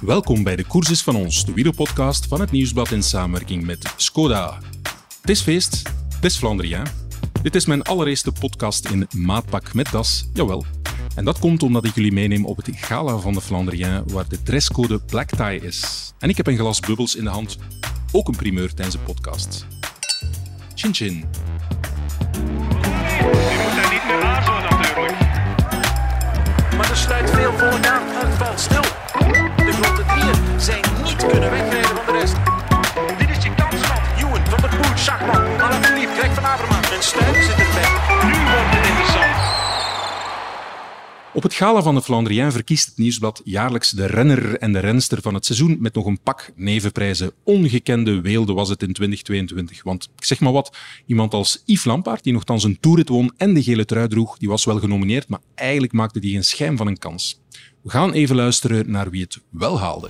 Welkom bij de Courses van ons, de wielerpodcast van het Nieuwsblad in samenwerking met Skoda. Het is feest, het is Flandrien. Dit is mijn allereerste podcast in maatpak met das, jawel. En dat komt omdat ik jullie meeneem op het gala van de Flandrien, waar de dresscode black tie is. En ik heb een glas bubbels in de hand, ook een primeur tijdens de podcast. Chin chin. Je moet daar niet meer aarzelen natuurlijk. Maar er sluit veel volk aan. Het valt stil. De grote drieën zijn niet kunnen wegrijden van de rest. Dit is je kans, man. Van der Poel, Schachman, Alaphilippe, Greg van Avermaat. En Stuy Op het gala van de Flandrien verkiest het Nieuwsblad jaarlijks de renner en de renster van het seizoen met nog een pak nevenprijzen. Ongekende weelde was het in 2022. Want ik zeg maar wat, iemand als Yves Lampaard, die nogthans een toerit won en de gele trui droeg, die was wel genomineerd, maar eigenlijk maakte die geen schijn van een kans. We gaan even luisteren naar wie het wel haalde.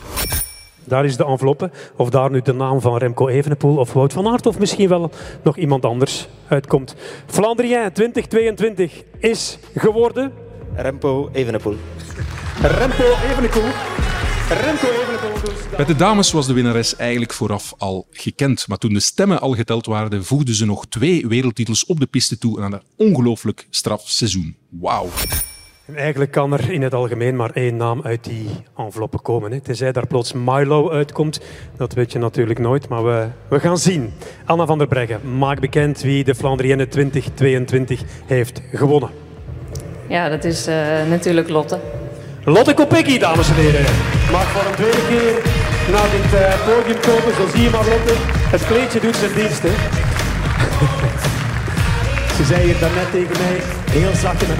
Daar is de enveloppe. Of daar nu de naam van Remco Evenepoel of Wout van Aert of misschien wel nog iemand anders uitkomt. Flandrien 2022 is geworden Remco Evenepoel. Remco Evenepoel. Remco Evenepoel dus. Bij de dames was de winnares eigenlijk vooraf al gekend. Maar toen de stemmen al geteld waren, voegden ze nog twee wereldtitels op de piste toe aan een ongelooflijk straf seizoen. Wauw. En eigenlijk kan er in het algemeen maar één naam uit die enveloppe komen. Hè. Tenzij daar plots Milo uitkomt, dat weet je natuurlijk nooit, maar we, we gaan zien. Anna van der Breggen, maak bekend wie de Flandrienne 2022 heeft gewonnen. Ja, dat is eh, natuurlijk Lotte. Lotte Kopecky, dames en heren. Mag voor een tweede keer naar dit eh, podium komen. Zo zie je maar, Lotte. Het kleedje doet zijn dienst, hè. Ze zei hier daarnet tegen mij, heel zacht in mijn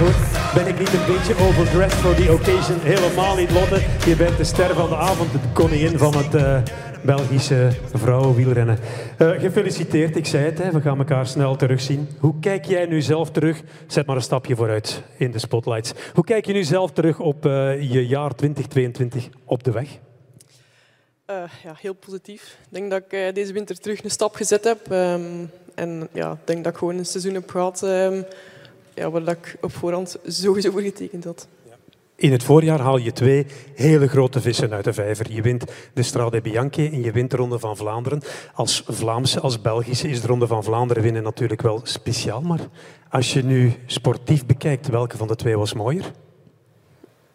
ben ik niet een beetje overdressed for the occasion? Helemaal niet, Lotte. Je bent de ster van de avond, de koningin van het eh, Belgische vrouwenwielrennen. Eh, gefeliciteerd, ik zei het, hè. we gaan elkaar snel terugzien. Hoe kijk jij nu zelf terug? Zet maar een stapje vooruit in de spotlights. Hoe kijk je nu zelf terug op eh, je jaar 2022 op de weg? Eh, ja, heel positief. Ik denk dat ik deze winter terug een stap gezet heb. ehm, en ja, ik denk dat ik gewoon een seizoen heb gehad ehm, ja, waar ik op voorhand sowieso voor getekend had. In het voorjaar haal je twee hele grote vissen uit de vijver. Je wint de Strade Bianche en je wint de Ronde van Vlaanderen. Als Vlaamse, als Belgische is de Ronde van Vlaanderen winnen natuurlijk wel speciaal. Maar als je nu sportief bekijkt, welke van de twee was mooier?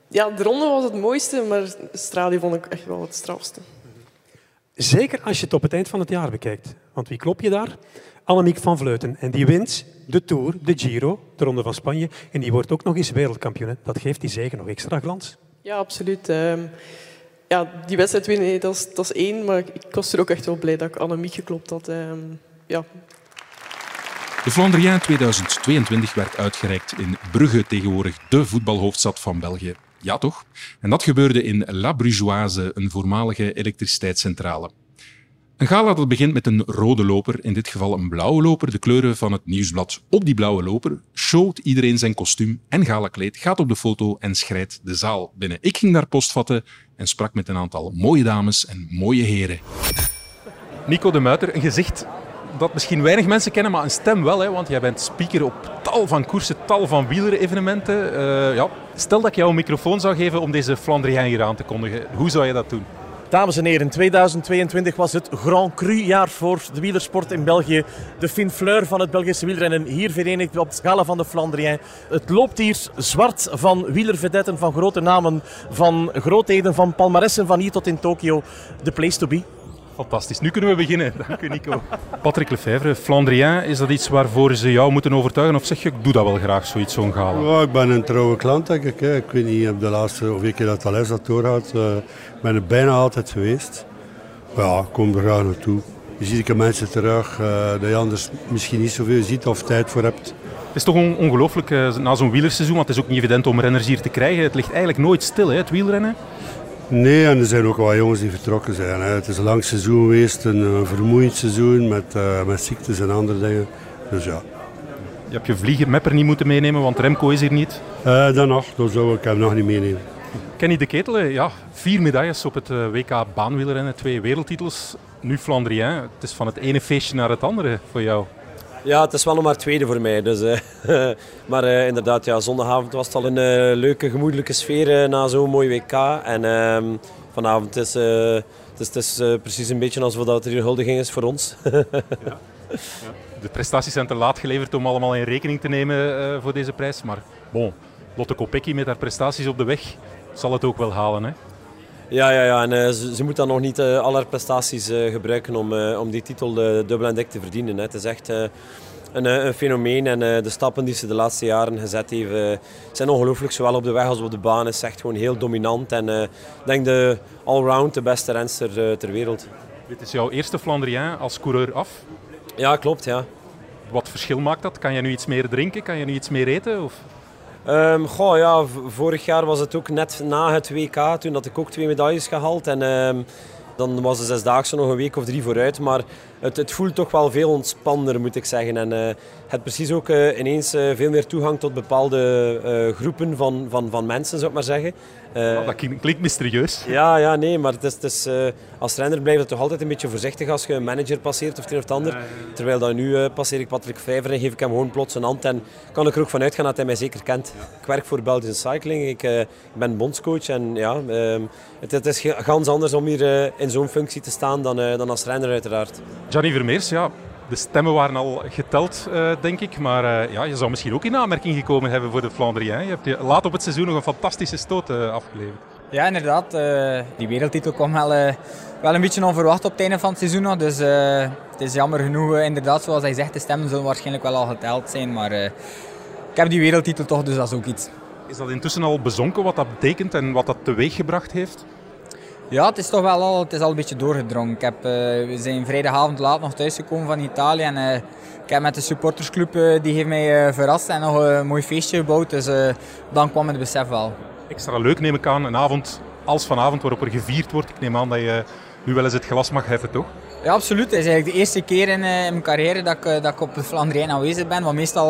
Ja, de ronde was het mooiste, maar de Strade vond ik echt wel het strafste. Zeker als je het op het eind van het jaar bekijkt. Want wie klop je daar? Annemiek van Vleuten. En die wint de Tour, de Giro, de Ronde van Spanje. En die wordt ook nog eens wereldkampioen. hè. Dat geeft die zegen nog extra glans. Ja, absoluut. ehm. ja, die wedstrijd winnen, dat, is, dat is één. Maar ik was er ook echt wel blij dat ik Annemiek geklopt had. ehm. ja, De Flandrien 2022 werd uitgereikt in Brugge, tegenwoordig de voetbalhoofdstad van België. Ja, toch? En dat gebeurde in La Brugeoise, een voormalige elektriciteitscentrale. Een gala dat begint met een rode loper, in dit geval een blauwe loper, de kleuren van het nieuwsblad. Op die blauwe loper showt iedereen zijn kostuum en galakleed, gaat op de foto en schrijdt de zaal binnen. Ik ging daar post vatten en sprak met een aantal mooie dames en mooie heren. Nico de Muiter, een gezicht dat misschien weinig mensen kennen, maar een stem wel. Hè, want jij bent speaker op tal van koersen, tal van wielerevenementen. Eh ja. Stel dat ik jou een microfoon zou geven om deze Flandrien hier aan te kondigen. Hoe zou je dat doen? Dames en heren, 2022 was het Grand Cru jaar voor de wielersport in België. De finfleur van het Belgische wielrennen hier verenigd op het gala van de Flandrien. Het loopt hier zwart van wielervedetten, van grote namen, van grootheden, van palmaressen van hier tot in Tokio. The place to be. Fantastisch. Nu kunnen we beginnen. Dank u, Nico. Patrick Lefevre, Flandrien, is dat iets waarvoor ze jou moeten overtuigen? Of zeg je, ik doe dat wel graag, zoiets, zo'n gala? Ja, ik ben een trouwe klant, denk ik. hè. Ik weet niet op de laatste hoeveel keer dat Thalès dat doorgaat. eh, Ik ben er bijna altijd geweest. Maar ja, ik kom er graag naartoe. Je ziet ik mensen terug eh, dat je anders misschien niet zoveel ziet of tijd voor hebt. Het is toch on- ongelooflijk eh, na zo'n wielerseizoen, want het is ook niet evident om renners hier te krijgen. Het ligt eigenlijk nooit stil, hè, het wielrennen. Nee, en er zijn ook wel jongens die vertrokken zijn. Hè. Het is een lang seizoen geweest, een, eh, vermoeiend seizoen met, eh, met ziektes en andere dingen. Dus ja, Je hebt je vlieger Mepper niet moeten meenemen, want Remco is hier niet. Eh dan nog, dat zou ik hem nog niet meenemen. Kenny de Ketelen, ja, vier medailles op het eh, WK baanwielrennen, twee wereldtitels. Nu Flandrien. Het is van het ene feestje naar het andere voor jou. Ja, het is wel nog maar tweede voor mij. Dus, eh, maar eh, inderdaad, ja, zondagavond was het al een eh, leuke, gemoedelijke sfeer na zo'n mooi WK. En ehm, vanavond is het is, het precies een beetje alsof dat er hier huldiging is voor ons. De prestaties zijn te laat geleverd om allemaal in rekening te nemen voor deze prijs. Maar bon, Lotte Kopecky met haar prestaties op de weg zal het ook wel halen. Hè? Ja, ja, ja. En eh, ze, ze moet dan nog niet eh, al haar prestaties eh, gebruiken om, om die titel dubbel en dik te verdienen. Hè. Het is echt een, een fenomeen en de stappen die ze de laatste jaren gezet heeft zijn ongelooflijk. Zowel op de weg als op de baan is echt gewoon heel dominant. En ik denk de allround de beste renster ter wereld. Dit is jouw eerste Flandrien als coureur af. Ja, klopt. Ja. Wat verschil maakt dat? Kan je nu iets meer drinken? Kan je nu iets meer eten? Of? Goh, ja, vorig jaar was het ook net na het WK, toen had ik ook twee medailles gehaald. En ehm, dan was de zesdaagse nog een week of drie vooruit. Maar het, het voelt toch wel veel ontspannender, moet ik zeggen. En eh, het precies ook eh, ineens eh, veel meer toegang tot bepaalde groepen van, van, van mensen, zou maar zeggen. Eh, dat klinkt, mysterieus. ja, ja, nee, maar het is, het is, eh, als renner blijf je toch altijd een beetje voorzichtig als je een manager passeert of het een of het ander. Terwijl dat nu eh, passeer ik Patrick Vijver en geef ik hem gewoon plots een hand en kan ik er ook vanuit gaan dat hij mij zeker kent. Ik werk voor Belgian Cycling, ik, ben bondscoach en ja, ehm, het, het is gans anders om hier in zo'n functie te staan dan, dan als renner uiteraard. Gianni Vermeers, ja, de stemmen waren al geteld, eh, denk ik. Maar eh, ja, je zou misschien ook in aanmerking gekomen hebben voor de Flandrien. Je hebt laat op het seizoen nog een fantastische stoot eh, afgeleverd. Ja, inderdaad. die wereldtitel kwam wel, wel een beetje onverwacht op het einde van het seizoen nog. Dus het is jammer genoeg, inderdaad, zoals hij zegt, de stemmen zullen waarschijnlijk wel al geteld zijn. Maar ik heb die wereldtitel toch, dus dat is ook iets. Is dat intussen al bezonken wat dat betekent en wat dat teweeggebracht heeft? Ja, het is toch wel al, het is al een beetje doorgedrongen. Ik heb, eh, we zijn vrijdagavond laat nog thuisgekomen van Italië. En, eh, ik heb met de supportersclub, eh, die heeft mij verrast en nog een mooi feestje gebouwd. Dus dan kwam het besef wel. Extra leuk neem ik aan, een avond als vanavond waarop er gevierd wordt. Ik neem aan dat je nu wel eens het glas mag heffen, toch? Ja, absoluut. Het is eigenlijk de eerste keer in, in mijn carrière dat ik, dat ik op de Flandrijn aanwezig ben. Want meestal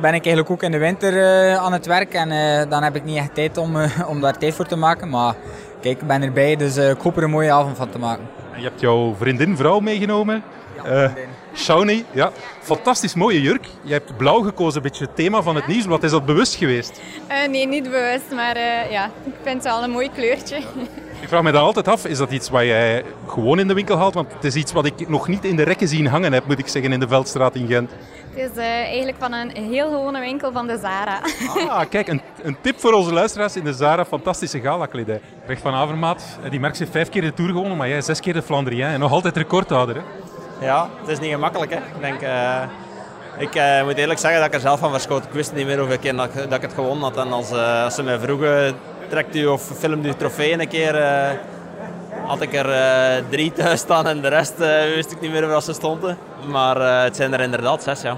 ben ik eigenlijk ook in de winter aan het werk. En dan heb ik niet echt tijd om, om daar tijd voor te maken. Maar kijk, ik ben erbij, dus eh, ik hoop er een mooie avond van te maken. En je hebt jouw vriendin, vrouw meegenomen. Eh Shawnee, ja. Fantastisch mooie jurk. Je hebt blauw gekozen, een beetje het thema van het nieuws. Wat is dat bewust geweest? Eh, nee, niet bewust, maar eh, ja, ik vind het wel een mooi kleurtje. Ik vraag me dan altijd af, is dat iets wat jij gewoon in de winkel haalt? Want het is iets wat ik nog niet in de rekken zien hangen heb, moet ik zeggen, in de Veldstraat in Gent. Het is eh, eigenlijk van een heel gewone winkel van de Zara. Ah, kijk, een, een tip voor onze luisteraars in de Zara, fantastische gala-kledij. Recht van Avermaat, eh, die Merckx heeft vijf keer de Tour gewonnen, maar jij zes keer de Flandrien en nog altijd recordhouder. Hè? Ja, het is niet gemakkelijk. Hè. Ik, denk, eh, ik eh, moet eerlijk zeggen dat ik er zelf van verschoot. Ik wist niet meer hoeveel keer dat, ik- dat ik het gewonnen had. En als, eh, als ze mij vroegen, trekt u of filmt u trofeeën een keer, eh, had ik er eh, drie thuis staan en de rest eh, wist ik niet meer waar ze stonden. Maar eh, het zijn er inderdaad zes, ja.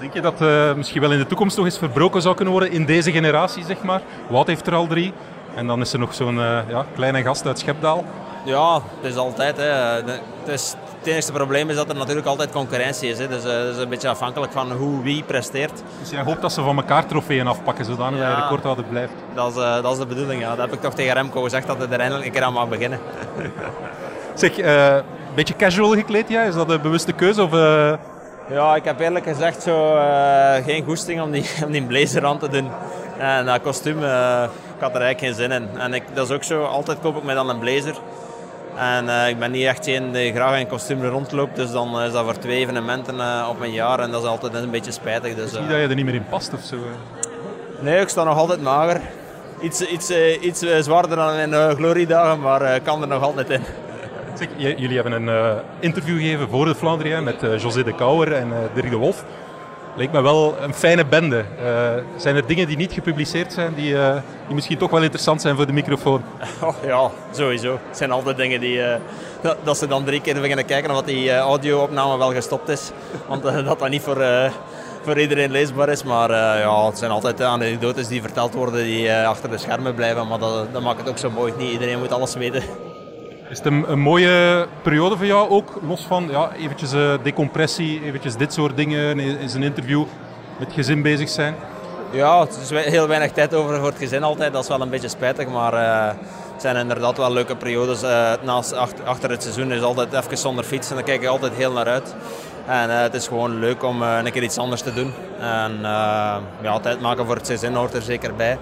Denk je dat misschien wel in de toekomst nog eens verbroken zou kunnen worden in deze generatie, zeg maar? Wout heeft er al drie. En dan is er nog zo'n ja, kleine gast uit Schepdaal. Ja, het is altijd. Hè. Het, is, het enige probleem is dat er natuurlijk altijd concurrentie is. Hè. Dus eh, het is een beetje afhankelijk van hoe wie presteert. Dus jij hoopt dat ze van elkaar trofeeën afpakken, zodanig dat je recordhouder blijft. Dat is, eh, dat is de bedoeling. Ja. Dat heb ik toch tegen Remco gezegd dat hij er eindelijk een keer aan mag beginnen. Zeg, eh, een beetje casual gekleed, ja? Is dat een bewuste keuze? Of, Ja, ik heb eerlijk gezegd zo, geen goesting om die, om die blazer aan te doen. En dat kostuum, ik had er eigenlijk geen zin in. En ik, dat is ook zo, altijd koop ik mij dan een blazer. En eh, ik ben niet echt een die graag in kostuum rondloopt, dus dan is dat voor twee evenementen eh, op een jaar en dat is altijd een beetje spijtig. Dus, zie eh, dat je er niet meer in past of zo? eh? Nee, ik sta nog altijd mager. Iets, iets, eh, iets eh, zwaarder dan in uh, gloriedagen, maar eh, ik kan er nog altijd in. Zeg, jullie hebben een eh, interview gegeven voor de Flandrien met eh, José de Kouwer en eh, Dirk de Wolf. Leek me wel een fijne bende. Eh, zijn er dingen die niet gepubliceerd zijn, die, eh, die misschien toch wel interessant zijn voor de microfoon? Oh, ja, sowieso. Het zijn altijd dingen die... eh, dat, ze dan drie keer beginnen kijken of die audio-opname wel gestopt is. Want dat dat niet voor, voor iedereen leesbaar is. Maar ja, het zijn altijd anekdotes die verteld worden die achter de schermen blijven. Maar dat, dat maakt het ook zo mooi. Niet iedereen moet alles weten. Is het een, mooie periode voor jou ook? Los van ja, eventjes eh, decompressie, eventjes dit soort dingen, is een interview met gezin bezig zijn? Ja, het is heel weinig tijd over voor het gezin altijd. Dat is wel een beetje spijtig, maar eh, het zijn inderdaad wel leuke periodes. Eh, naast, achter, het seizoen is altijd even zonder fiets en daar kijk ik altijd heel naar uit. En het is gewoon leuk om een keer iets anders te doen. En ja, tijd maken voor het seizoen hoort er zeker bij.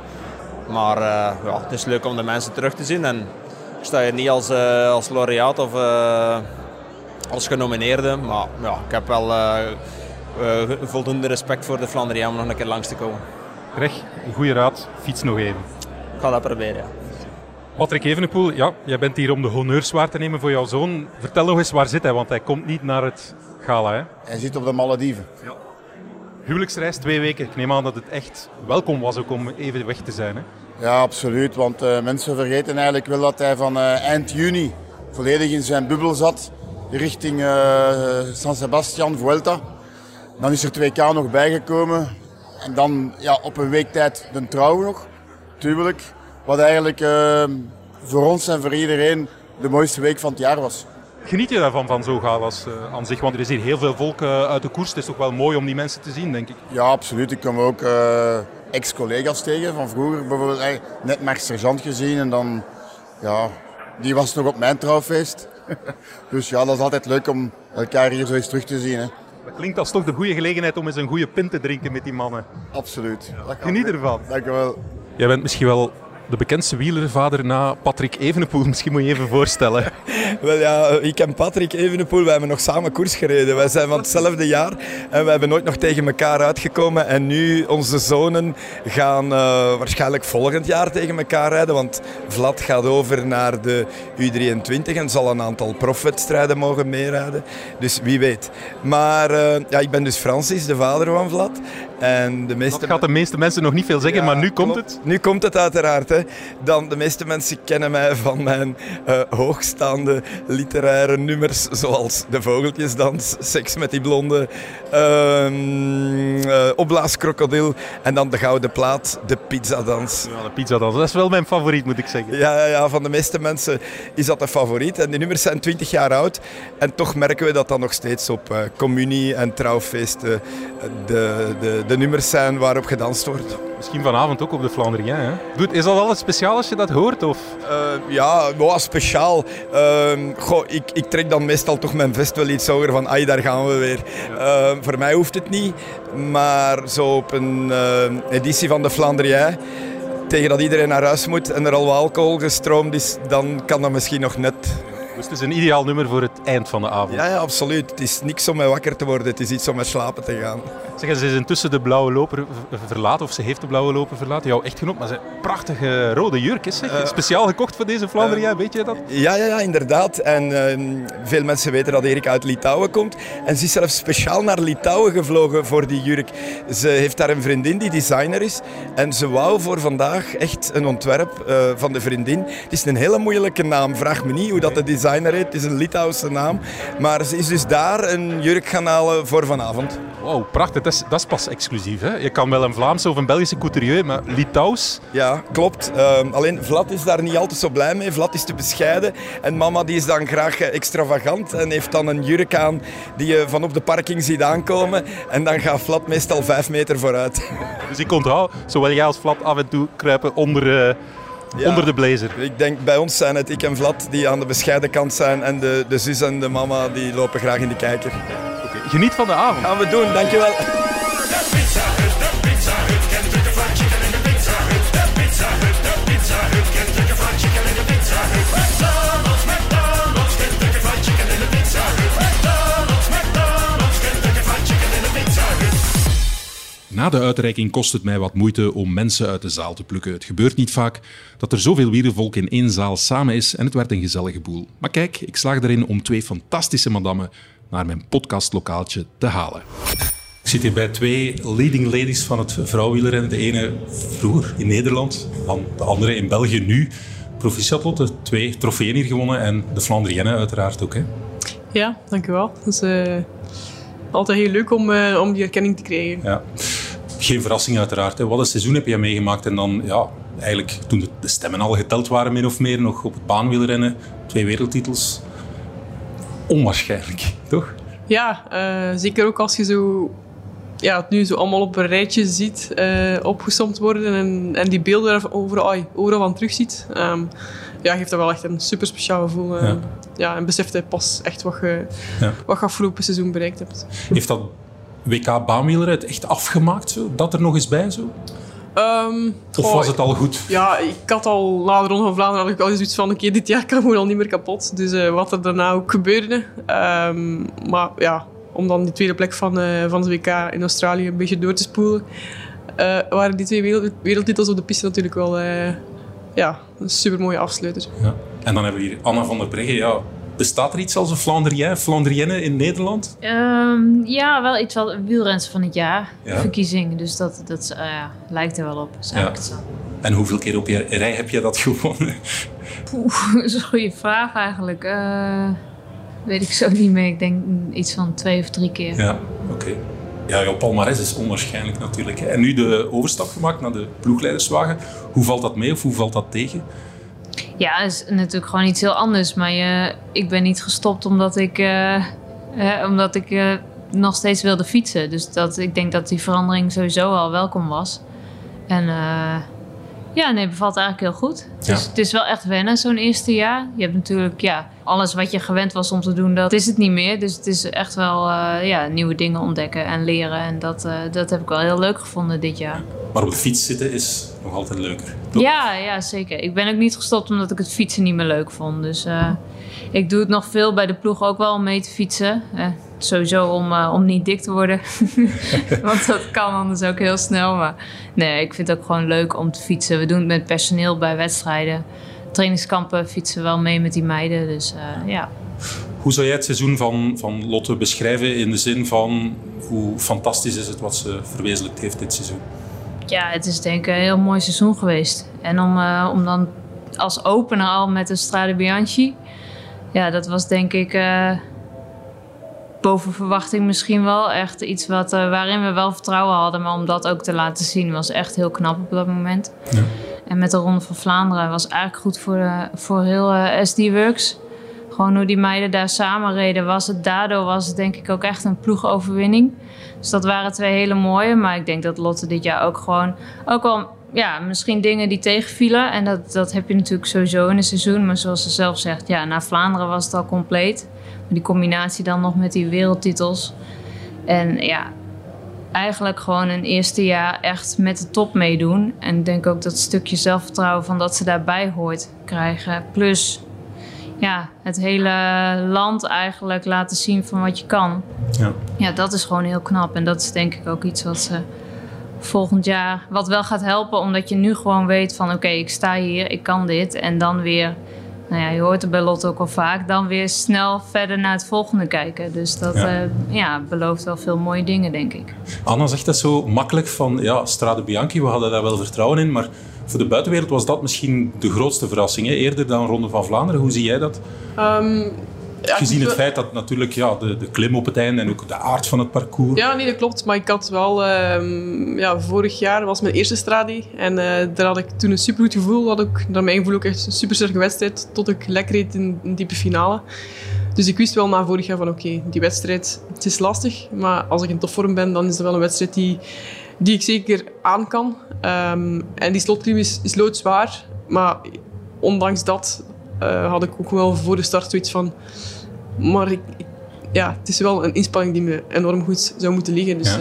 Maar ja, het is leuk om de mensen terug te zien. En sta hier niet als, eh, als laureaat of eh, als genomineerde. Maar ja, ik heb wel eh, voldoende respect voor de Flandriaan om nog een keer langs te komen. Greg, een goede raad. Fiets nog even. Ik ga dat proberen, ja. Patrick Evenepoel, ja, jij bent hier om de honneurs waar te nemen voor jouw zoon. Vertel nog eens, waar zit hij? Want hij komt niet naar het gala. Hè? Hij zit op de Malediven. Huwelijksreis, twee weken. Ik neem aan dat het echt welkom was ook om even weg te zijn. Hè? Ja, absoluut. Want eh, mensen vergeten eigenlijk wel dat hij van eh, eind juni volledig in zijn bubbel zat. Richting eh, San Sebastian, Vuelta. Dan is er 2K nog bijgekomen. En dan ja, op een week tijd de trouw nog. Tuurlijk. Wat eigenlijk voor ons en voor iedereen de mooiste week van het jaar was. Geniet je daarvan, van zo'n galas eh, aan zich? Want er is hier heel veel volk eh, uit de koers. Het is toch wel mooi om die mensen te zien, denk ik. Ja, absoluut. Ik kom ook eh, ex-collega's tegen van vroeger. Bijvoorbeeld eh, net Max Sergeant gezien en dan, ja, die was nog op mijn trouwfeest. dus ja, dat is altijd leuk om elkaar hier zo eens terug te zien. Hè. Dat klinkt als toch de goede gelegenheid om eens een goede pint te drinken met die mannen. Absoluut. Geniet ervan. Dank u wel. Jij bent misschien wel de bekendste wielervader na Patrick Evenepoel. Misschien moet je even voorstellen. Wel ja, ik en Patrick Evenepoel, wij hebben nog samen koers gereden. Wij zijn van hetzelfde jaar en we hebben nooit nog tegen elkaar uitgekomen. En nu, onze zonen gaan eh, waarschijnlijk volgend jaar tegen elkaar rijden. Want Vlad gaat over naar de U23 en zal een aantal profwedstrijden mogen meerijden. Dus wie weet. Maar eh, ja, ik ben dus Francis, de vader van Vlad. En de meeste Dat gaat de meeste mensen nog niet veel zeggen, Ja, maar nu komt het. Nu komt het uiteraard. Hè. Dan, de meeste mensen kennen mij van mijn eh, hoogstaande literaire nummers, zoals De Vogeltjesdans, Seks met die blonde, ehm eh, Opblaaskrokodil en dan De Gouden Plaat, De Pizzadans. Ja, de pizza dan. Dat is wel mijn favoriet, moet ik zeggen. Ja, ja, van de meeste mensen is dat een favoriet. En die nummers zijn 20 jaar oud. En toch merken we dat dat nog steeds op eh, communie- en trouwfeesten de, de, de nummers zijn waarop gedanst wordt. Misschien vanavond ook op de Flandrien. Hè? Doet, is dat altijd speciaal als je dat hoort? Of? Eh, ja, wow, speciaal. Ehm, goh, ik, ik trek dan meestal toch mijn vest wel iets hoger van, ai, daar gaan we weer. Ehm, voor mij hoeft het niet, maar zo op een eh, editie van de Flandrien, tegen dat iedereen naar huis moet en er al wat alcohol gestroomd is, dan kan dat misschien nog net. Dus het is een ideaal nummer voor het eind van de avond. Ja, ja, absoluut. Het is niks om mee wakker te worden, het is iets om mee slapen te gaan. Zeg, ze is intussen de blauwe loper verlaten, of ze heeft de blauwe loper verlaten. Jouw echtgenoot, maar ze prachtige rode jurk is zeg. Eh, Speciaal gekocht voor deze Flandrien, weet je dat? Ja, ja, ja, inderdaad. En ehm, veel mensen weten dat Erik uit Litouwen komt. En ze is zelfs speciaal naar Litouwen gevlogen voor die jurk. Ze heeft daar een vriendin die designer is. En ze wou voor vandaag echt een ontwerp eh, van de vriendin. Het is een hele moeilijke naam. Vraag me niet hoe dat de designer Het is een Litouwse naam. Maar ze is dus daar een jurk gaan halen voor vanavond. Wow, prachtig. Dat is, dat is pas exclusief. Hè? Je kan wel een Vlaamse of een Belgische couturier, maar Litouws. Ja, klopt. Ehm, alleen Vlad is daar niet altijd zo blij mee. Vlad is te bescheiden. En mama die is dan graag eh, extravagant en heeft dan een jurk aan die je van op de parking ziet aankomen. En dan gaat Vlad meestal vijf meter vooruit. Dus ik onthoud, zowel jij als Vlad af en toe kruipen onder, eh, Ja. onder de blazer. Ik denk bij ons zijn het ik en Vlad die aan de bescheiden kant zijn. En de, de zus en de mama die lopen graag in de kijker. Geniet van de avond. Gaan we doen, dankjewel. Na de uitreiking kost het mij wat moeite om mensen uit de zaal te plukken. Het gebeurt niet vaak dat er zoveel wielervolk in één zaal samen is en het werd een gezellige boel. Maar kijk, ik slaag erin om twee fantastische madammen naar mijn podcastlokaaltje te halen. Ik zit hier bij twee leading ladies van het vrouwenwielrennen. De ene vroeger in Nederland, dan de andere in België nu. Proficiat Lotte, twee trofeeën hier gewonnen en de Flandrienne uiteraard ook. Hè? Ja, dank u wel. Het is eh, altijd heel leuk om, eh, om die erkenning te krijgen. Ja. Geen verrassing uiteraard. Hè. Wat een seizoen heb je meegemaakt en dan ja, eigenlijk toen de, stemmen al geteld waren min of meer nog op het baanwielrennen. Twee wereldtitels. Onwaarschijnlijk, toch? Ja, eh, zeker ook als je zo, ja, het nu zo allemaal op een rijtje ziet eh, opgesomd worden en, en die beelden er overal, van terugziet. Ehm ja, geeft dat wel echt een super speciaal gevoel. eh. Ja. ja, en beseft hij pas echt wat je, Ja. wat je afgelopen seizoen bereikt hebt. Heeft dat WK baanwielrijd echt afgemaakt? Zo? Dat er nog eens bij? Zo? Ehm, Of was het al goed? Ja, ik had al na de Ronde van Vlaanderen had ik al zoiets van oké, dit jaar kan gewoon al niet meer kapot. Dus eh, wat er daarna ook gebeurde. Ehm, maar ja, om dan die tweede plek van, eh, van het WK in Australië een beetje door te spoelen, eh, waren die twee wereld, wereldtitels op de piste natuurlijk wel ja, een supermooie afsluiter. Ja. En dan hebben we hier Anna van der Breggen. Ja, bestaat er iets als een Flandrien, Flandrienne in Nederland? Ehm, ja, wel iets wat wielrens van het jaar. Ja. Verkiezing. Dus dat, dat eh, ja, lijkt er wel op. Zo. En hoeveel keer op je rij heb je dat gewonnen? Poeh, dat is een goede vraag eigenlijk. Eh, weet ik zo niet meer. Ik denk iets van twee of drie keer. Ja, oké. Ja, jouw palmarès is onwaarschijnlijk natuurlijk. En nu de overstap gemaakt naar de ploegleiderswagen. Hoe valt dat mee of hoe valt dat tegen? Ja, is natuurlijk gewoon iets heel anders. Maar je, ik ben niet gestopt omdat ik, eh, omdat ik eh, nog steeds wilde fietsen. Dus dat, ik denk dat die verandering sowieso al welkom was. En eh, ja, nee, bevalt eigenlijk heel goed. Ja. Dus het is wel echt wennen, zo'n eerste jaar. Je hebt natuurlijk, ja, alles wat je gewend was om te doen, dat is het niet meer. Dus het is echt wel eh, ja, nieuwe dingen ontdekken en leren. En dat, eh, dat heb ik wel heel leuk gevonden dit jaar. Maar op de fiets zitten is nog altijd leuker. Ja, ja, zeker. Ik ben ook niet gestopt omdat ik het fietsen niet meer leuk vond. Dus eh, ik doe het nog veel bij de ploeg ook wel om mee te fietsen. Eh, sowieso om, eh, om niet dik te worden. Want dat kan anders ook heel snel. Maar nee, ik vind het ook gewoon leuk om te fietsen. We doen het met personeel bij wedstrijden. Trainingskampen fietsen we wel mee met die meiden. Dus eh, ja. Hoe zou jij het seizoen van, van Lotte beschrijven in de zin van hoe fantastisch is het wat ze verwezenlijkt heeft dit seizoen? Ja, het is denk ik een heel mooi seizoen geweest. En om, om dan als opener al met de Strade Bianchi... Ja, dat was denk ik eh, boven verwachting misschien wel. Echt iets wat, eh, waarin we wel vertrouwen hadden. Maar om dat ook te laten zien was echt heel knap op dat moment. En met de Ronde van Vlaanderen was eigenlijk goed voor, de, voor heel eh, SD Works. Gewoon hoe die meiden daar samen reden was het. Daardoor was het denk ik ook echt een ploegoverwinning. Dus dat waren twee hele mooie. Maar ik denk dat Lotte dit jaar ook gewoon... Ook wel, ja, misschien dingen die tegenvielen. En dat, dat heb je natuurlijk sowieso in een seizoen. Maar zoals ze zelf zegt, ja, na Vlaanderen was het al compleet. Maar die combinatie dan nog met die wereldtitels. En ja, eigenlijk gewoon een eerste jaar echt met de top meedoen. En ik denk ook dat stukje zelfvertrouwen van dat ze daarbij hoort krijgen. Plus ja, het hele land eigenlijk laten zien van wat je kan. Ja. Ja, dat is gewoon heel knap. En dat is denk ik ook iets wat ze volgend jaar... wat wel gaat helpen, omdat je nu gewoon weet van... oké, ik sta hier, ik kan dit. En dan weer... Nou ja, je hoort het bij Lotte ook al vaak. Dan weer snel verder naar het volgende kijken. Dus dat Ja. ja. ja, belooft wel veel mooie dingen, denk ik. Anna zegt dat zo makkelijk van, ja, Strade Bianchi, we hadden daar wel vertrouwen in, maar voor de buitenwereld was dat misschien de grootste verrassing, hè? eerder dan Ronde van Vlaanderen. Hoe zie jij dat? Ehm, ja, Gezien het feit dat natuurlijk ja, de, de klim op het einde en ook de aard van het parcours... Ja, nee, dat klopt. Maar ik had wel... ehm, ja, vorig jaar was mijn eerste stradi. En eh, daar had ik toen een supergoed gevoel. Had ik, naar mijn gevoel ook echt een super sterke wedstrijd. Tot ik lekker reed in een diepe finale. Dus ik wist wel na vorig jaar van oké, die wedstrijd, het is lastig. Maar als ik in topvorm ben, dan is het wel een wedstrijd die, die ik zeker aan kan. Ehm, en die slotklim is, is loodzwaar. Maar ondanks dat eh, had ik ook wel voor de start zoiets van... Maar ik, ik- ja, het is wel een inspanning die me enorm goed zou moeten liggen. Dus, Ja.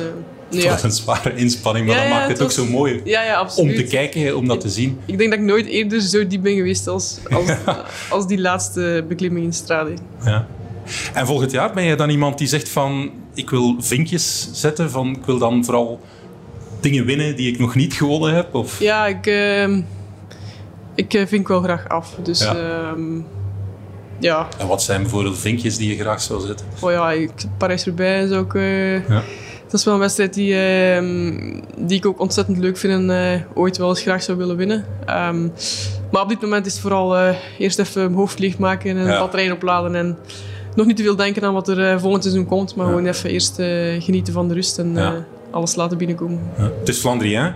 nee, ja. een zware inspanning, maar Ja, dat maakt het, het ook zo mooi Ja, ja, om te kijken, om dat te zien. Ik denk dat ik nooit eerder zo diep ben geweest als, als, als die laatste beklimming in Strade. Ja. En volgend jaar ben jij dan iemand die zegt van ik wil vinkjes zetten, van ik wil dan vooral dingen winnen die ik nog niet gewonnen heb? Of... Ja, ik, ehm, ik eh, vink wel graag af. Dus Ja. ja, ja. En wat zijn bijvoorbeeld vinkjes die je graag zou zetten? Oh ja, ik, Parijs-Roubaix is ook... eh, Ja. Dat is wel een wedstrijd die, ehm, die ik ook ontzettend leuk vind en eh, ooit wel eens graag zou willen winnen. Ehm, maar op dit moment is het vooral eh, eerst even mijn hoofd leegmaken en Ja. batterijen opladen. En nog niet te veel denken aan wat er volgend seizoen komt, maar Ja. gewoon even eerst eh, genieten van de rust en Ja. eh, alles laten binnenkomen. Ja. Het is Flandrien.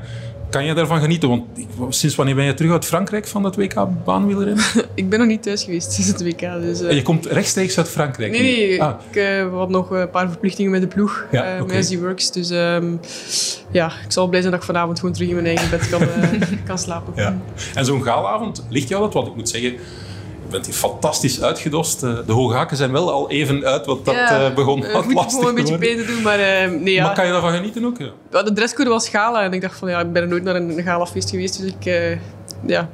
Kan je daarvan genieten? Want sinds wanneer ben je terug uit Frankrijk van dat WK baanwielrennen? ik ben nog niet thuis geweest sinds het WK. Dus, eh, Je komt rechtstreeks uit Frankrijk? Nee, nee. Ah, Ik eh, had nog een paar verplichtingen met de ploeg. Ja, eh. Met Works. Dus ehm, ja, ik zal blij zijn dat ik vanavond gewoon terug in mijn eigen bed kan, eh, kan slapen. ja. En zo'n gaalavond, ligt jou dat? Want ik moet zeggen, bent hier fantastisch uitgedost. Eh, De hoge haken zijn wel al even uit, want dat eh, begon eh, wat moet ik lastig gewoon een beetje beter doen, maar nee, ja. Maar kan je daarvan genieten ook? Ja. De dresscode was gala en ik dacht van ja, ik ben er nooit naar een galafeest geweest, dus ik, ja,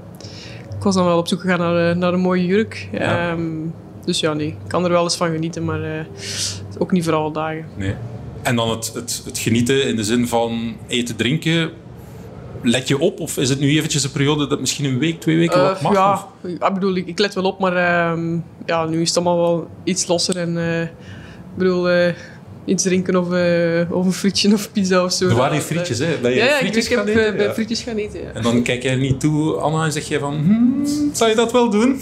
ik was dan wel op zoek gegaan naar, naar een mooie jurk. Ja. Ehm, dus ja, nee, ik kan er wel eens van genieten, maar ook niet voor alle dagen. Nee. En dan het, het, het genieten in de zin van eten, drinken. Let je op? Of is het nu eventjes een periode dat misschien een week, twee weken wat Eh, mag? ja, ik bedoel, ik, ik let wel op, maar ehm, ja, nu is het allemaal wel iets losser. En eh, ik bedoel, eh, iets drinken of, eh, of een frietje of pizza of zo. Er waren frietjes, hè? Ben je ja, ja, frietjes ik, ik heb eten? eh, bij Ja. frietjes gaan eten. Ja. En dan kijk jij er niet toe, Anna, en zeg je van... Hmm, zou je dat wel doen?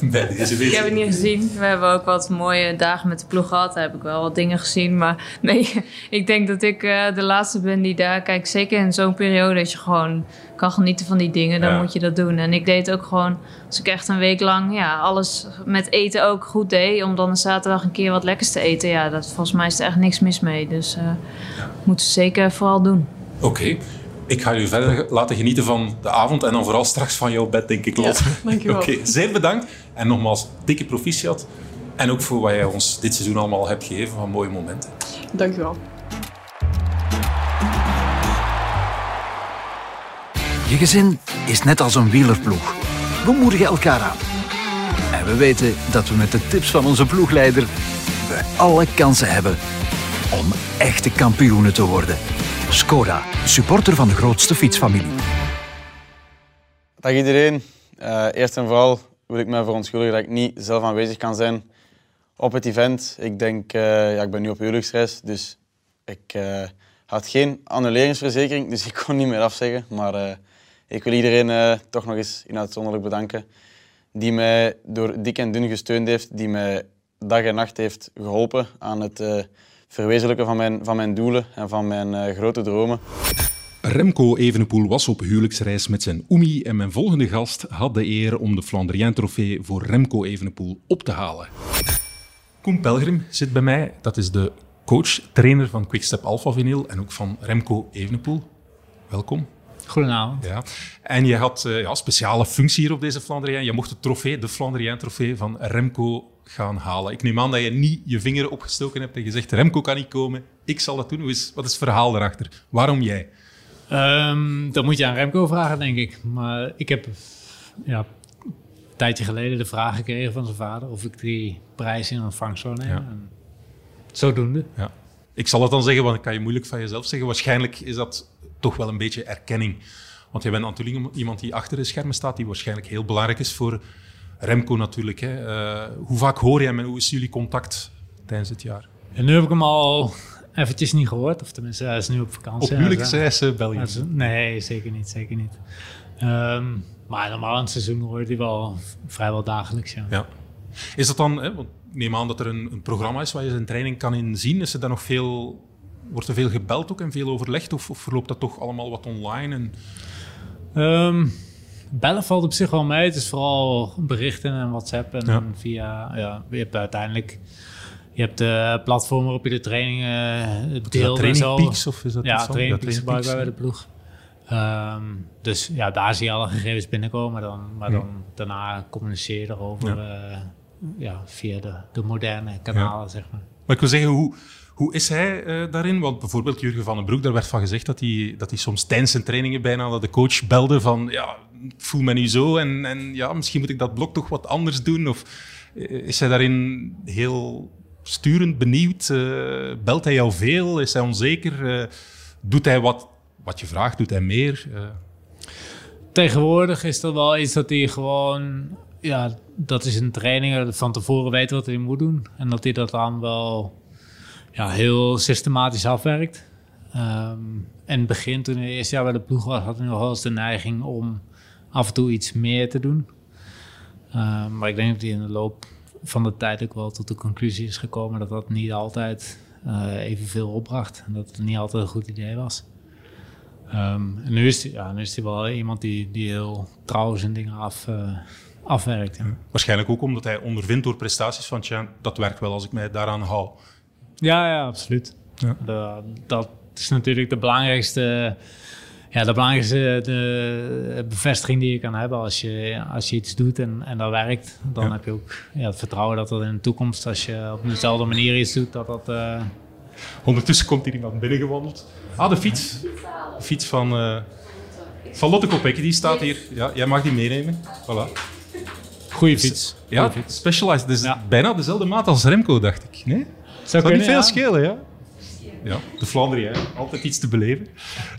Bij deze Ik week. heb het niet gezien. We hebben ook wat mooie dagen met de ploeg gehad. Daar heb ik wel wat dingen gezien. Maar nee, ik denk dat ik eh, de laatste ben die daar... Kijk, zeker in zo'n periode dat je gewoon kan genieten van die dingen. Dan Ja. moet je dat doen. En ik deed ook gewoon... Als ik echt een week lang ja, alles met eten ook goed deed... om dan een zaterdag een keer wat lekkers te eten. Ja, dat, volgens mij is er echt niks mis mee. Dus eh moeten we zeker vooral doen. Oké. Ik ga jullie verder laten genieten van de avond en dan vooral straks van jouw bed, denk ik, Lot. Ja, dankjewel. Oké, zeer bedankt. En nogmaals, dikke proficiat. En ook voor wat jij ons dit seizoen allemaal hebt gegeven van mooie momenten. Dank Je gezin is net als een wielerploeg. We moedigen elkaar aan. En we weten dat we met de tips van onze ploegleider alle kansen hebben om echte kampioenen te worden. Skoda, supporter van de grootste fietsfamilie. Dag iedereen. Eh, eerst en vooral wil ik me verontschuldigen dat ik niet zelf aanwezig kan zijn op het event. Ik denk, eh, ja, ik ben nu op huwelijksreis, dus ik eh, had geen annuleringsverzekering, dus ik kon niet meer afzeggen. Maar ik wil iedereen eh, toch nog eens in uitzonderlijk bedanken die mij door dik en dun gesteund heeft, die mij dag en nacht heeft geholpen aan het eh, verwezenlijken van mijn, van mijn doelen en van mijn eh, grote dromen. Remco Evenepoel was op huwelijksreis met zijn Oemi en mijn volgende gast had de eer om de Flandrien trofee voor Remco Evenepoel op te halen. Koen Pelgrim zit bij mij. Dat is de coach-trainer van Quickstep Alpha Vinyl en ook van Remco Evenepoel. Welkom. Goedenavond. Ja. En je had eh, ja, een speciale functie hier op deze Flandrien. Je mocht de trofee, de Flandrien trofee van Remco gaan halen. Ik neem aan dat je niet je vinger opgestoken hebt en gezegd Remco kan niet komen, ik zal dat doen. Hoe is, wat is het verhaal daarachter? Waarom jij? Ehm, dat moet je aan Remco vragen, denk ik. Maar ik heb ja, een tijdje geleden de vraag gekregen van zijn vader of ik die prijs in ontvangst zou nemen. Ja. En zodoende. Ja. Ik zal het dan zeggen, want dat kan je moeilijk van jezelf zeggen. Waarschijnlijk is dat toch wel een beetje erkenning. Want je bent natuurlijk iemand die achter de schermen staat, die waarschijnlijk heel belangrijk is voor Remco natuurlijk. Hè. Eh, hoe vaak hoor je hem en hoe is jullie contact tijdens het jaar? En nu heb ik hem al eventjes niet gehoord. Of tenminste, hij is nu op vakantie. Op huwelijksreis, eh, België. Hij is- Nee, zeker niet. Zeker niet. Ehm, maar normaal in het seizoen hoor je die wel vrijwel dagelijks. Ja. Ja. Is dat dan, hè, want ik neem aan dat er een, een programma is waar je zijn training kan inzien. Is er dan nog veel, wordt er veel gebeld ook en veel overlegd? Of, of verloopt dat toch allemaal wat online? En... Ehm, bellen valt op zich wel mee. Het is vooral berichten en WhatsApp en Ja. via... Ja, je hebt uiteindelijk... Je hebt de platform waarop je de trainingen dat deelt Training. Peaks of is dat Ja? Training Peaks gebruiken wij bij de ploeg. Ehm, dus ja, daar zie je alle gegevens binnenkomen. Dan, maar Ja. dan daarna communiceer je erover eh, ja, via de, de moderne kanalen, zeg maar. Maar ik wil zeggen, hoe, hoe is hij eh, daarin? Want bijvoorbeeld Jurgen van den Broek, daar werd van gezegd dat hij, dat hij soms tijdens zijn trainingen bijna dat de coach belde van ja, ik voel me nu zo en, en ja, misschien moet ik dat blok toch wat anders doen. Of eh, is hij daarin heel sturend, benieuwd? Eh, belt hij jou veel? Is hij onzeker? Doet hij wat, wat je vraagt? Doet hij meer? Tegenwoordig is dat wel iets dat hij gewoon, ja, dat is een training van tevoren weet wat hij moet doen. En dat hij dat dan wel ja, heel systematisch afwerkt. Ehm, in het begin, toen hij eerst jaar bij de ploeg was, had hij nog wel eens de neiging om af en toe iets meer te doen. Ehm, maar ik denk dat hij in de loop van de tijd ook wel tot de conclusie is gekomen dat dat niet altijd eh, evenveel opbracht. En dat het niet altijd een goed idee was. Ehm, en nu is, hij, ja, nu is hij wel iemand die, die heel trouw zijn dingen af, eh, afwerkt. Ja. waarschijnlijk ook omdat hij ondervindt door prestaties van tja, dat werkt wel als ik mij daaraan hou. Ja, ja, absoluut. Ja. De- dat is natuurlijk de belangrijkste ja, de belangrijkste de bevestiging die je kan hebben als je, als je iets doet en, en dat werkt. Dan Ja. heb je ook ja, het vertrouwen dat dat in de toekomst, als je op dezelfde manier iets doet, dat dat... eh, Ondertussen komt hier iemand binnengewandeld. Ah, de fiets. De fiets van, eh van Lotte Kopecky, die staat hier. Ja, jij mag die meenemen. Voilà. Goeie fiets. Ja, Goeie fiets. Specialized. Dus bijna dezelfde maat als Remco, dacht ik. Nee? Zou, kunnen, niet veel ja. schelen, ja? Ja, de Vlaanderen, altijd iets te beleven.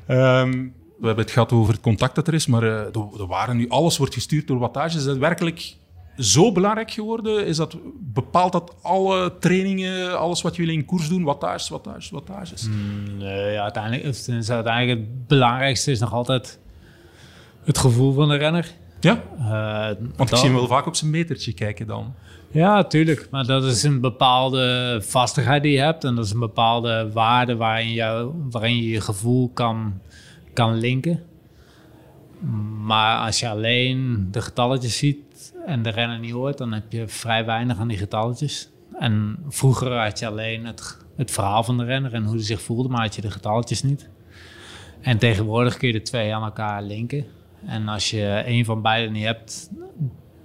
Ehm, we hebben het gehad over het contact dat er is, maar eh, de, de waren nu, alles wordt gestuurd door wattage. Is dat werkelijk zo belangrijk geworden? Is dat, bepaalt dat alle trainingen, alles wat jullie in koers doen, wattages, wattages, wattages? Mm, Nee, ja, uiteindelijk, het is uiteindelijk het belangrijkste is nog altijd het gevoel van de renner. Ja? Eh, Want ik zie hem wel vaak op zijn metertje kijken dan. Ja, tuurlijk. Maar dat is een bepaalde vastigheid die je hebt. En dat is een bepaalde waarde waarin, waarin je je gevoel kan, kan linken. Maar als je alleen de getalletjes ziet en de renner niet hoort, dan heb je vrij weinig aan die getalletjes. En vroeger had je alleen het, het verhaal van de renner en hoe hij zich voelde, maar had je de getalletjes niet. En tegenwoordig kun je de twee aan elkaar linken. En als je een van beide niet hebt,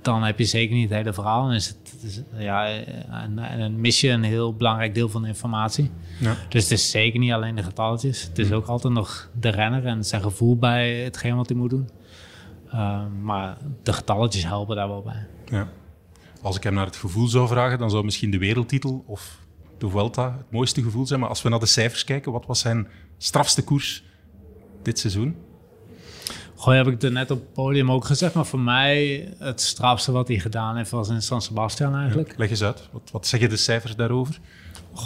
dan heb je zeker niet het hele verhaal. En, is het, is- ja, en, mis je een heel belangrijk deel van de informatie. Ja. Dus het is zeker niet alleen de getalletjes. Het is ook altijd nog de renner en zijn gevoel bij hetgeen wat hij moet doen. Uh, maar de getalletjes helpen daar wel bij. Ja. Als ik hem naar het gevoel zou vragen, dan zou misschien de wereldtitel of de Vuelta het mooiste gevoel zijn. Maar als we naar de cijfers kijken, wat was zijn strafste koers dit seizoen? Goh, heb ik het er net op het podium ook gezegd. Maar voor mij het strafste wat hij gedaan heeft was in San Sebastian eigenlijk. Leg eens uit. Wat, wat zeggen de cijfers daarover?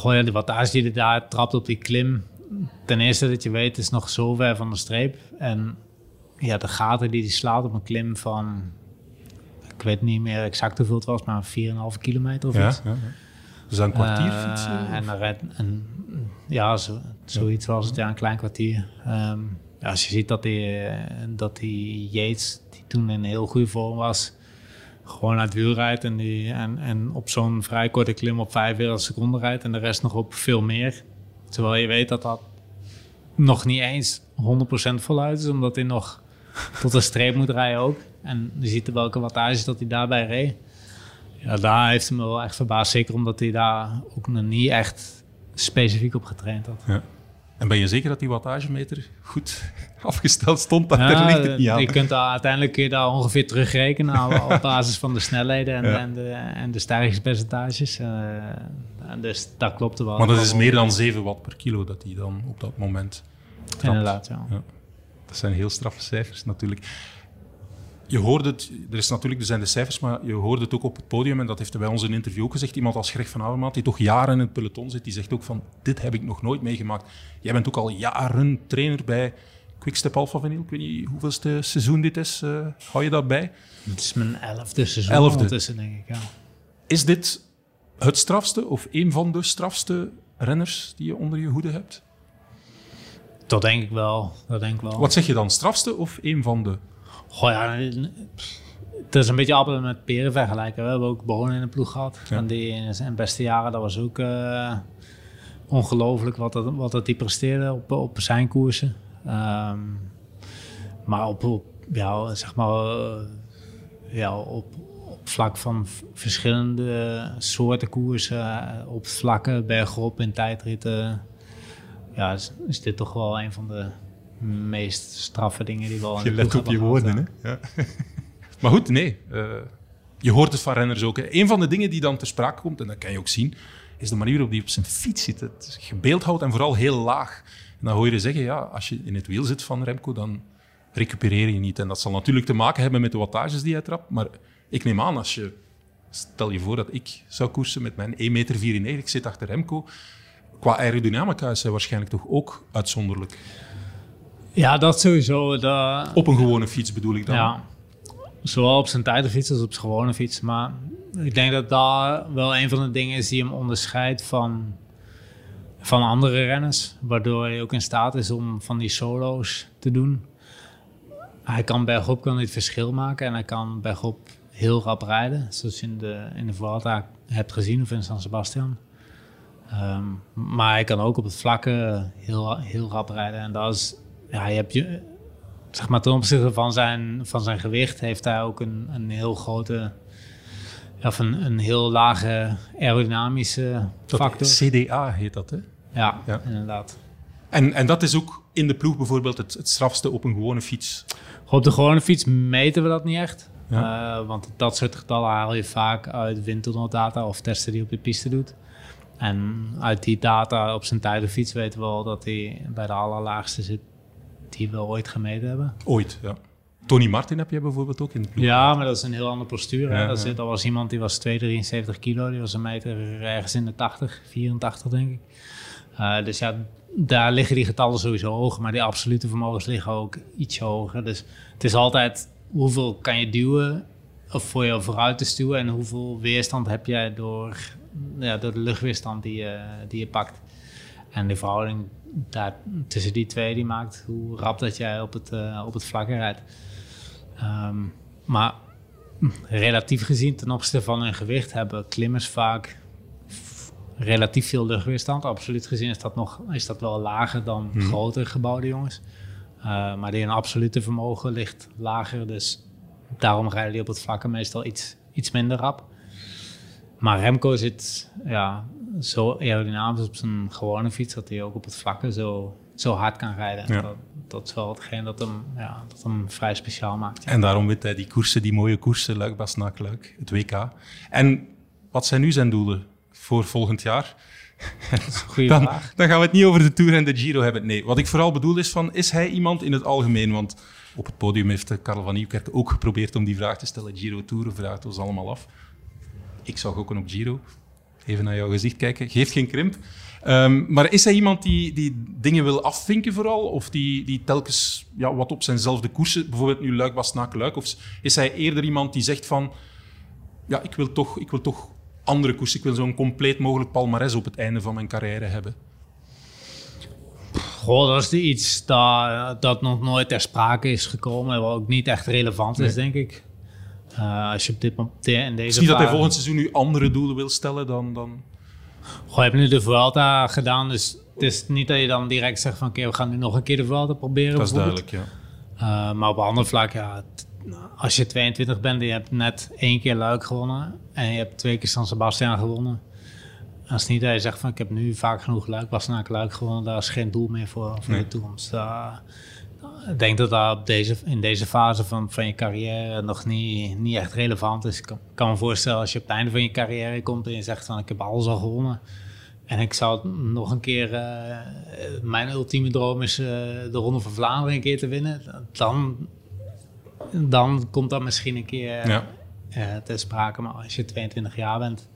Ja, de wattage die hij daar trapt op die klim. Ten eerste dat je weet, is nog zo ver van de streep. En ja, de gaten die hij slaat op een klim van... Ik weet niet meer exact hoeveel het was, maar 4,5 kilometer of Ja, iets. ja, ja. Dus een kwartier Eh, fietsen, en, en ja, zo, zoiets was het, ja, een klein kwartier. Ehm, ja, als je ziet dat die, eh, dat die Yates, die toen in heel goede vorm was, gewoon uit het wiel rijdt en, die, en, en op zo'n vrij korte klim op 45 seconden rijdt en de rest nog op veel meer. Terwijl je weet dat dat nog niet eens 100% voluit is, omdat hij nog tot de streep moet rijden ook. En je ziet welke wattages dat hij daarbij reed. Ja, daar heeft hij me wel echt verbaasd. Zeker omdat hij daar ook nog niet echt specifiek op getraind had. Ja. En ben je zeker dat die wattagemeter goed afgesteld stond? Dat Ja, daar ligt het niet aan. Je kunt uiteindelijk kun je ongeveer terugrekenen op- basis van de snelheden en, Ja. en, de, en de stijgingspercentages. Eh, en dus dat klopte wel. Maar dat is meer dan 7 watt per kilo dat hij dan op dat moment trapt. Inderdaad, ja. Dat zijn heel straffe cijfers natuurlijk. Je hoorde het, er, is natuurlijk, er zijn de cijfers, maar je hoorde het ook op het podium, en dat heeft hij bij ons in een interview ook gezegd. Iemand als Greg van Avermaat, die toch jaren in het peloton zit, die zegt ook van, dit heb ik nog nooit meegemaakt. Jij bent ook al jaren trainer bij Quickstep Alpha Vinyl. Ik weet niet hoeveelste seizoen dit is. eh, hou je dat bij? Het is mijn elfde seizoen Elfde. ondertussen, denk ik. Ja. Is dit het strafste of een van de strafste renners die je onder je hoede hebt? Dat denk ik wel. Dat denk ik wel. Wat zeg je dan, strafste of een van de? Goh, ja, het is een beetje appelen met peren vergelijken. We hebben ook Bonen in de ploeg gehad. Ja. En die in zijn beste jaren, dat was ook eh, ongelooflijk wat dat, wat dat die presteerde op, op zijn koersen. Ehm, maar op, op, ja, zeg maar, eh, ja, op, op vlak van verschillende soorten koersen, eh, op vlakken, bergop in tijdritten, ja, is, is dit toch wel een van de meest straffe dingen die we al in Je let op je woorden, hè? Ja. maar goed, nee. eh, je hoort het van renners ook. Hè. Een van de dingen die dan ter sprake komt, en dat kan je ook zien, is de manier waarop hij op zijn fiets zit. Het gebeeldhouwd en vooral heel laag. En dan hoor je zeggen, ja, als je in het wiel zit van Remco, dan recupereer je niet. En dat zal natuurlijk te maken hebben met de wattages die hij trapt. Maar ik neem aan, als je... Stel je voor dat ik zou koersen met mijn 1,94 meter, ik zit achter Remco. Qua aerodynamica is hij waarschijnlijk toch ook uitzonderlijk. Ja, dat sowieso. Op een gewone fiets bedoel ik dan. Ja. Zowel op zijn tijdfiets als op zijn gewone fiets. Maar ik denk dat daar wel een van de dingen is die hem onderscheidt van, van andere renners. Waardoor hij ook in staat is om van die solo's te doen. Hij kan bergop kan verschil maken en hij kan bergop heel rap rijden. Zoals je in de, in de Vuelta hebt gezien of in San Sebastian. Ehm, maar hij kan ook op het vlakke heel, heel rap rijden. En dat is, ja, je hebt je, zeg maar ten opzichte van zijn, van zijn gewicht heeft hij ook een, een heel grote, ja, of een, een heel lage aerodynamische Dat factor. CDA heet dat, hè? Ja, inderdaad. En, en dat is ook in de ploeg bijvoorbeeld het, het strafste op een gewone fiets. Op de gewone fiets meten we dat niet echt. Ja. Eh, want dat soort getallen haal je vaak uit windtunnel of testen die op de piste doet. En uit die data op zijn tijdenfiets weten we wel dat hij bij de allerlaagste zit die we ooit gemeten hebben. Ooit, ja. Tony Martin heb jij bijvoorbeeld ook in de ploeg. Ja, maar dat is een heel andere postuur. hè. Ja, dat, ja. zit, dat was iemand die was 273 kilo, die was een meter ergens in de 80, 84 denk ik. Eh, dus ja, daar liggen die getallen sowieso hoog, maar die absolute vermogens liggen ook iets hoger. Dus het is altijd hoeveel kan je duwen of voor je vooruit te stuwen en hoeveel weerstand heb jij door, ja, door de luchtweerstand die je, die je pakt. En de verhouding daar, tussen die twee die maakt hoe rap dat jij op het, eh, op het vlakke rijdt. Ehm, maar relatief gezien ten opzichte van hun gewicht hebben klimmers vaak relatief veel luchtweerstand. Absoluut gezien is dat, nog, is dat wel lager dan Mhm. groter gebouwde jongens. Eh, maar die hun absolute vermogen ligt lager. Dus daarom rijden die op het vlakke meestal iets, iets minder rap. Maar Remco zit ja, zo aerodynamisch op zijn gewone fiets dat hij ook op het vlakke zo, zo hard kan rijden. Ja. Dat, dat is wel hetgeen dat hem, ja, dat hem vrij speciaal maakt. En daarom wint hij die koersen, die mooie koersen, Luik, Bastenaak, Luik, het WK. En wat zijn nu zijn doelen voor volgend jaar? Goeie dan, vraag. dan gaan we het niet over de Tour en de Giro hebben. Nee, wat ik vooral bedoel is van, is hij iemand in het algemeen? Want op het podium heeft Karel van Nieuwkerk ook geprobeerd om die vraag te stellen. Giro, Tour, vraagt ons allemaal af. Ik zou gokken op Giro. Even naar jouw gezicht kijken. Geeft geen krimp. Ehm, maar is hij iemand die, die dingen wil afvinken vooral? Of die, die telkens ja, wat op zijnzelfde koersen, bijvoorbeeld nu Luik, Bastenaak, Luik? Of is hij eerder iemand die zegt van, ja, ik wil toch, ik wil toch andere koersen. Ik wil zo'n compleet mogelijk palmares op het einde van mijn carrière hebben. Goh, dat is iets dat, dat nog nooit ter sprake is gekomen. Wat ook niet echt relevant is, denk ik. Eh, als je op dit moment in deze is niet dat hij volgend seizoen nu andere doelen wil stellen dan... dan... Goh, je hebt nu de Vuelta gedaan, dus het is niet dat je dan direct zegt van... oké, we gaan nu nog een keer de Vuelta proberen. Dat is duidelijk, ja. Eh, maar op een ander vlak, ja, als je 22 bent en je hebt net één keer Luik gewonnen... en je hebt twee keer San Sebastian gewonnen... dan is het niet dat je zegt van ik heb nu vaak genoeg Luik, Bastenaak, Luik gewonnen... daar is geen doel meer voor, voor Nee. de toekomst. Ik denk dat dat op deze, in deze fase van, van je carrière nog niet, niet echt relevant is. Ik kan, kan me voorstellen als je op het einde van je carrière komt en je zegt van ik heb alles al gewonnen. En ik zou nog een keer, eh, mijn ultieme droom is eh, de Ronde van Vlaanderen een keer te winnen. Dan, dan komt dat misschien een keer Ja. eh, ter sprake. Maar als je 22 jaar bent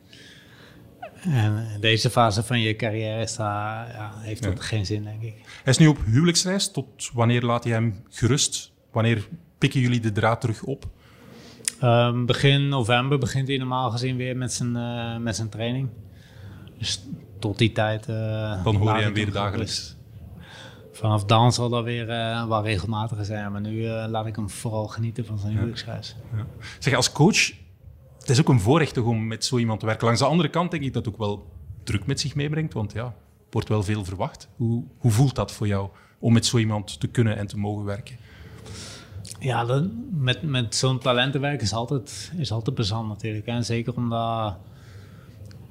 en in deze fase van je carrière is dat, ja, heeft dat Ja. geen zin, denk ik. Hij is nu op huwelijksreis. Tot wanneer laat hij hem gerust? Wanneer pikken jullie de draad terug op? Ehm, begin november begint hij normaal gezien weer met zijn, eh, met zijn training. Dus tot die tijd. eh, Dan hoor je hem weer dagelijks. Vanaf dan zal dat weer eh wel regelmatiger zijn. Maar nu laat ik hem vooral genieten van zijn huwelijksreis. Ja. Zeg, als coach, het is ook een voorrecht toch om met zo iemand te werken. Langs de andere kant denk ik dat het ook wel druk met zich meebrengt, want ja, wordt wel veel verwacht. Hoe, hoe voelt dat voor jou om met zo iemand te kunnen en te mogen werken? Ja, dat, met, met zo'n talent te werken is altijd, is altijd plezant natuurlijk. En zeker omdat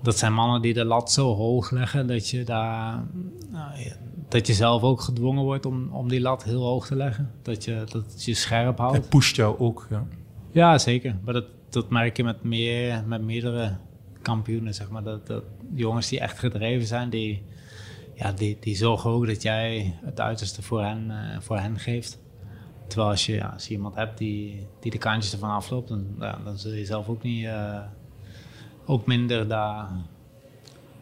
dat zijn mannen die de lat zo hoog leggen dat je, daar, nou, ja, dat je zelf ook gedwongen wordt om, om die lat heel hoog te leggen. Dat je, dat het je scherp houdt. Hij pusht jou ook. Ja. Ja, zeker. Maar dat, dat merk je met, meer, met meerdere kampioenen, zeg maar. Dat, dat jongens die echt gedreven zijn, die, ja, die, die zorgen ook dat jij het uiterste voor hen, eh, voor hen geeft. Terwijl als je, ja, als je iemand hebt die, die de kantjes ervan afloopt, dan, ja, dan zul je zelf ook niet... eh, ook minder daar...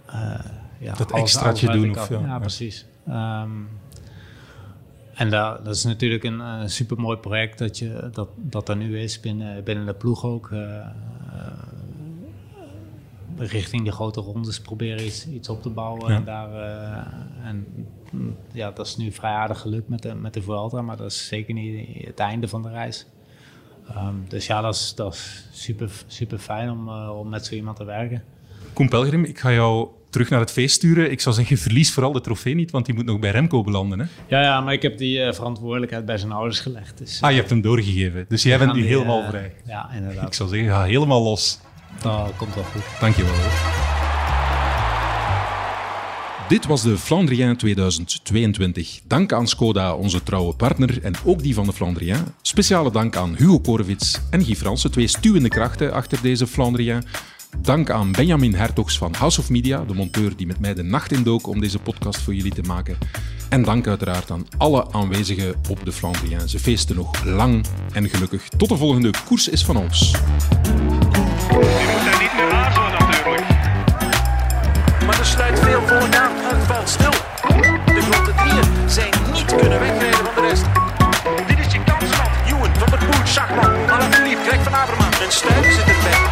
eh, ja, Dat extraatje doen of Ja, ja. precies. Ehm, en dat, dat is natuurlijk een super mooi project dat, je, dat, dat er nu is binnen, binnen de ploeg ook. eh, eh, richting de grote rondes proberen iets, iets op te bouwen. Ja. En, daar, eh, en mm, ja, dat is nu vrij aardig gelukt met de, met de Vuelta, maar dat is zeker niet het einde van de reis. Ehm, dus ja, dat is, dat is super, super fijn om, uh, om met zo iemand te werken. Koen Pelgrim, ik ga jou terug naar het feest sturen. Ik zou zeggen, verlies vooral de trofee niet, want die moet nog bij Remco belanden. Hè? Ja, ja, maar ik heb die eh, verantwoordelijkheid bij zijn ouders gelegd. Dus, Ah, je hebt hem doorgegeven. Dus jij bent nu die, helemaal eh, vrij. Ja, inderdaad. Ik zou zeggen, ga helemaal los. Dat komt wel goed. Dankjewel. Dit was de Flandrien 2022. Dank aan Skoda, onze trouwe partner, en ook die van de Flandrien. Speciale dank aan Hugo Korvits en Guy Fransen, twee stuwende krachten achter deze Flandrien. Dank aan Benjamin Hertogs van House of Media, de monteur die met mij de nacht indook om deze podcast voor jullie te maken. En dank uiteraard aan alle aanwezigen op de Flandriaanse feesten. Nog lang en gelukkig. Tot de volgende Koers is van ons. Je moet daar niet meer aarzelen natuurlijk. Maar er sluit veel voornaam en valt stil. De grote dieren zijn niet kunnen wegrijden van de rest. Dit is je kansland. Juwen, Van der Poel, Schachman, lief Greg van Averman. En stuiver zit erbij.